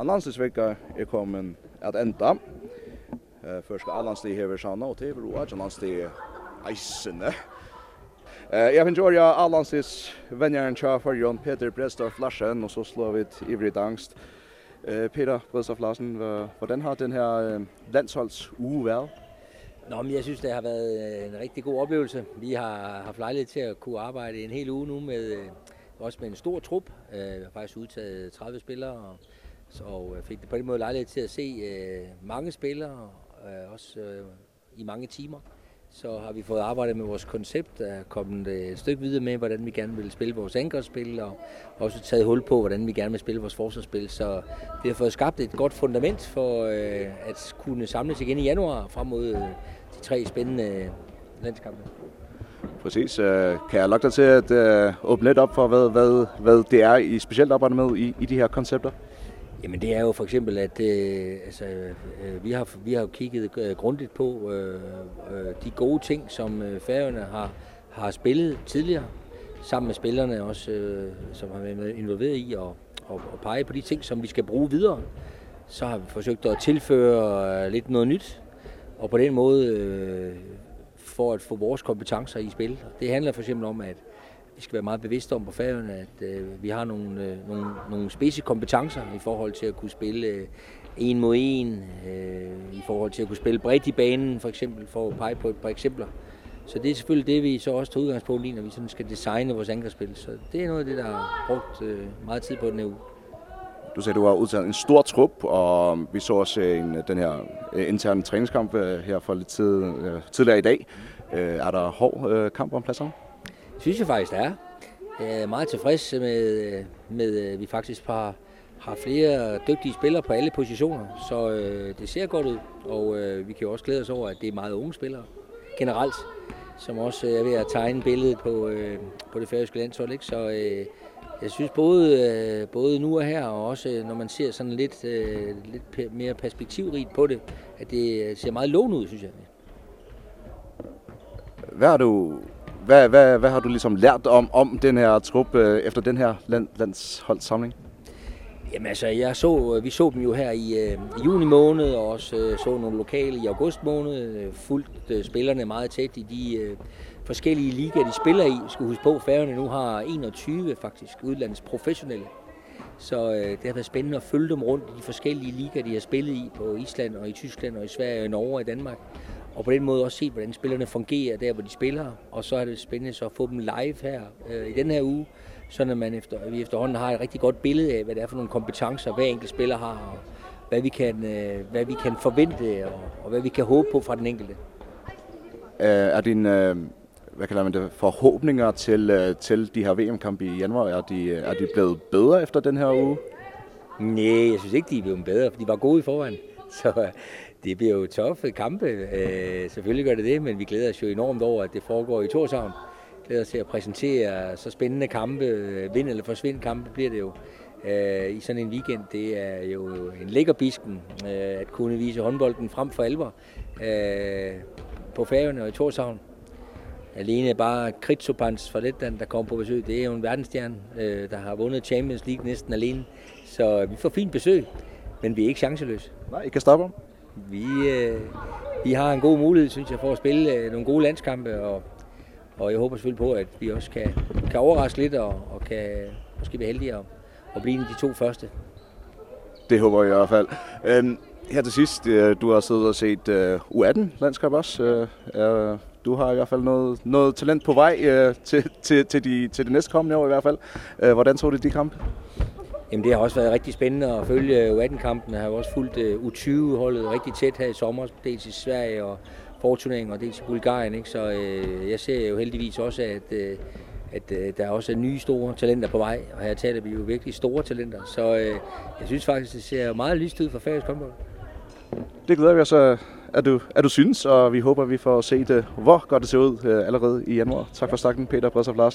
Anlandsvecka är kommen att ända. Eh första Anlandslig här sanna och det var att Anlandslig isne. Eh jag enjoyar jag Anlandslis vänjaren char för Jon Peter Prestor Flaschen och så slår vi ett ivrigt angst. Eh Peter Prestor Flaschen, hvordan har den her landsholds uge været? Nå, men jeg synes, det har været en rigtig god oplevelse. Vi har haft lejlighed til at kunne arbejde en hel uge nu med også med en stor trup. Eh faktisk udtaget 30 spillere og Så fik det på den måde lejlighed til at se øh, mange spillere, øh, også øh, i mange timer. Så har vi fået arbejdet med vores koncept, er kommet et stykke videre med, hvordan vi gerne vil spille vores angrebsspil, og også taget hul på, hvordan vi gerne vil spille vores forsvarsspil. Så vi har fået skabt et godt fundament for øh, at kunne samles igen i januar frem mod øh, de tre spændende øh, landskampe. Præcis. Øh, kan jeg lukke dig til at øh, åbne lidt op for, hvad, hvad, hvad det er, I specielt arbejder med i, i de her koncepter? Jamen det er jo for eksempel, at øh, altså, øh, vi, har, vi har kigget øh, grundigt på øh, øh, de gode ting, som øh, færøerne har, har spillet tidligere, sammen med spillerne også, øh, som har været involveret i og, og, og pege på de ting, som vi skal bruge videre. Så har vi forsøgt at tilføre øh, lidt noget nyt, og på den måde øh, for at få vores kompetencer i spil. Det handler for eksempel om, at skal være meget bevidste om på færøerne, at øh, vi har nogle, øh, nogle, nogle spidse kompetencer i forhold til at kunne spille øh, en mod en, øh, i forhold til at kunne spille bredt i banen for eksempel, for at pege på et par eksempler. Så det er selvfølgelig det, vi så også tager udgangspunkt i, når vi sådan skal designe vores angrebsspil. Så det er noget af det, der har brugt øh, meget tid på den her uge. Du sagde, du har udtaget en stor trup, og vi så også en, den her interne træningskamp her for lidt tid, tidligere i dag. Er der hård kamp om pladserne? synes jeg faktisk, det er. Jeg er meget tilfreds med, med at vi faktisk har, har flere dygtige spillere på alle positioner, så øh, det ser godt ud, og øh, vi kan jo også glæde os over, at det er meget unge spillere generelt, som også er ved at tegne billedet på, øh, på det færøske landshold. Ikke? Så øh, jeg synes både, øh, både nu og her, og også når man ser sådan lidt, øh, lidt mere perspektivrigt på det, at det ser meget lovende ud, synes jeg. Hvad har du Hvad, hvad, hvad har du liksom lært om, om den her trup øh, efter den her land, landsholdssamling? Jamen altså, jeg så, vi så dem jo her i, øh, juni måned, og også øh, så nogle lokale i august måned. Øh, fulgt øh, spillerne meget tæt i de øh, forskellige ligaer, de spiller i. Skal huske på, Færøerne nu har 21 faktisk udlands professionelle. Så øh, det har været spændende at følge dem rundt i de forskellige ligaer, de har spillet i på Island og i Tyskland og i Sverige og i Norge og i Danmark og på den måde også se, hvordan spillerne fungerer der, hvor de spiller. Og så er det spændende så at få dem live her øh, i den her uge, så at man efter, vi efterhånden har et rigtig godt billede af, hvad det er for nogle kompetencer, hver enkelt spiller har, og hvad vi kan, øh, hvad vi kan forvente, og, og hvad vi kan håbe på fra den enkelte. Øh, er din, øh, hvad kalder man det, forhåbninger til, øh, til de her VM-kampe i januar, er de, er de blevet bedre efter den her uge? Nej, jeg synes ikke, de er blevet bedre, for de var gode i forvejen. Så det bliver jo toffe kampe. Øh, selvfølgelig gør det det, men vi glæder os jo enormt over, at det foregår i Torshavn. Glæder os til at præsentere så spændende kampe, vind eller forsvind kampe bliver det jo øh, i sådan en weekend. Det er jo en lækkerbisken øh, at kunne vise håndbolden frem for alvor øh, på færgerne og i Torshavn. Alene bare Kritsopans fra Letland, der kom på besøg, det er jo en verdensstjerne, øh, der har vundet Champions League næsten alene. Så vi får fint besøg, men vi er ikke chanceløse. Nej, ikke kan stoppe ham vi, øh, vi har en god mulighed, synes jeg, for at spille øh, nogle gode landskampe, og, og jeg håber selvfølgelig på, at vi også kan, kan overraske lidt og, og kan måske være heldige at, at blive en af de to første. Det håber jeg i hvert fald. Ehm her til sidst, du har siddet og set øh, U18-landskab også. Øh, du har i hvert fald noget, noget talent på vej øh, til, til, til, de, til det næste kommende år i hvert fald. Øh, hvordan så du de kampe? Jamen det har også været rigtig spændende at følge U18-kampene. Jeg har også fulgt U20-holdet rigtig tæt her i sommer, dels i Sverige og forturneringen og dels i Bulgarien. Ikke? Så uh, jeg ser jo heldigvis også, at, uh, at uh, der også er nye store talenter på vej. Og her taler vi jo virkelig store talenter. Så uh, jeg synes faktisk, det ser meget lyst ud for færdisk håndbold. Det glæder vi os, at du, at du synes, og vi håber, vi får set, hvor godt det ser ud allerede i januar. Tak for snakken, Peter Bredsov